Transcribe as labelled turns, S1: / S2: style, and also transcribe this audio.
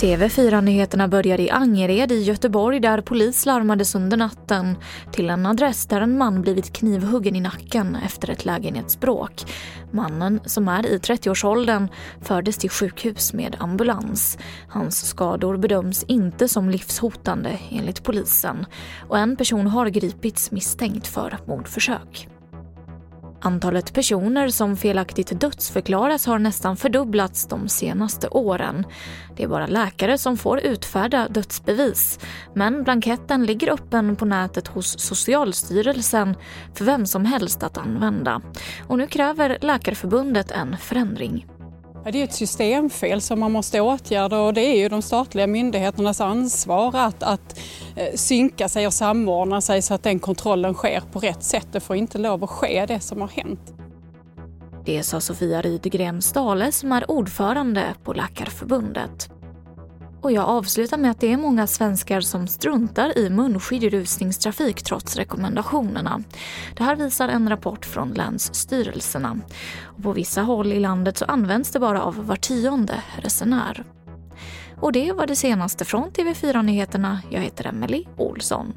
S1: TV4-nyheterna börjar i Angered i Göteborg där polis larmades under natten till en adress där en man blivit knivhuggen i nacken efter ett lägenhetsbråk. Mannen, som är i 30-årsåldern, fördes till sjukhus med ambulans. Hans skador bedöms inte som livshotande enligt polisen och en person har gripits misstänkt för mordförsök. Antalet personer som felaktigt dödsförklaras har nästan fördubblats de senaste åren. Det är bara läkare som får utfärda dödsbevis. Men blanketten ligger öppen på nätet hos Socialstyrelsen för vem som helst att använda. Och nu kräver Läkarförbundet en förändring.
S2: Det är ett systemfel som man måste åtgärda och det är ju de statliga myndigheternas ansvar att, att eh, synka sig och samordna sig så att den kontrollen sker på rätt sätt. Det får inte lov att ske det som har hänt.
S1: Det sa Sofia Rydgren Stale som är ordförande på Läkarförbundet. Och jag avslutar med att det är många svenskar som struntar i munskydd i rusningstrafik trots rekommendationerna. Det här visar en rapport från länsstyrelserna. Och på vissa håll i landet så används det bara av var tionde resenär. Och det var det senaste från TV4 Nyheterna. Jag heter Emily Olsson.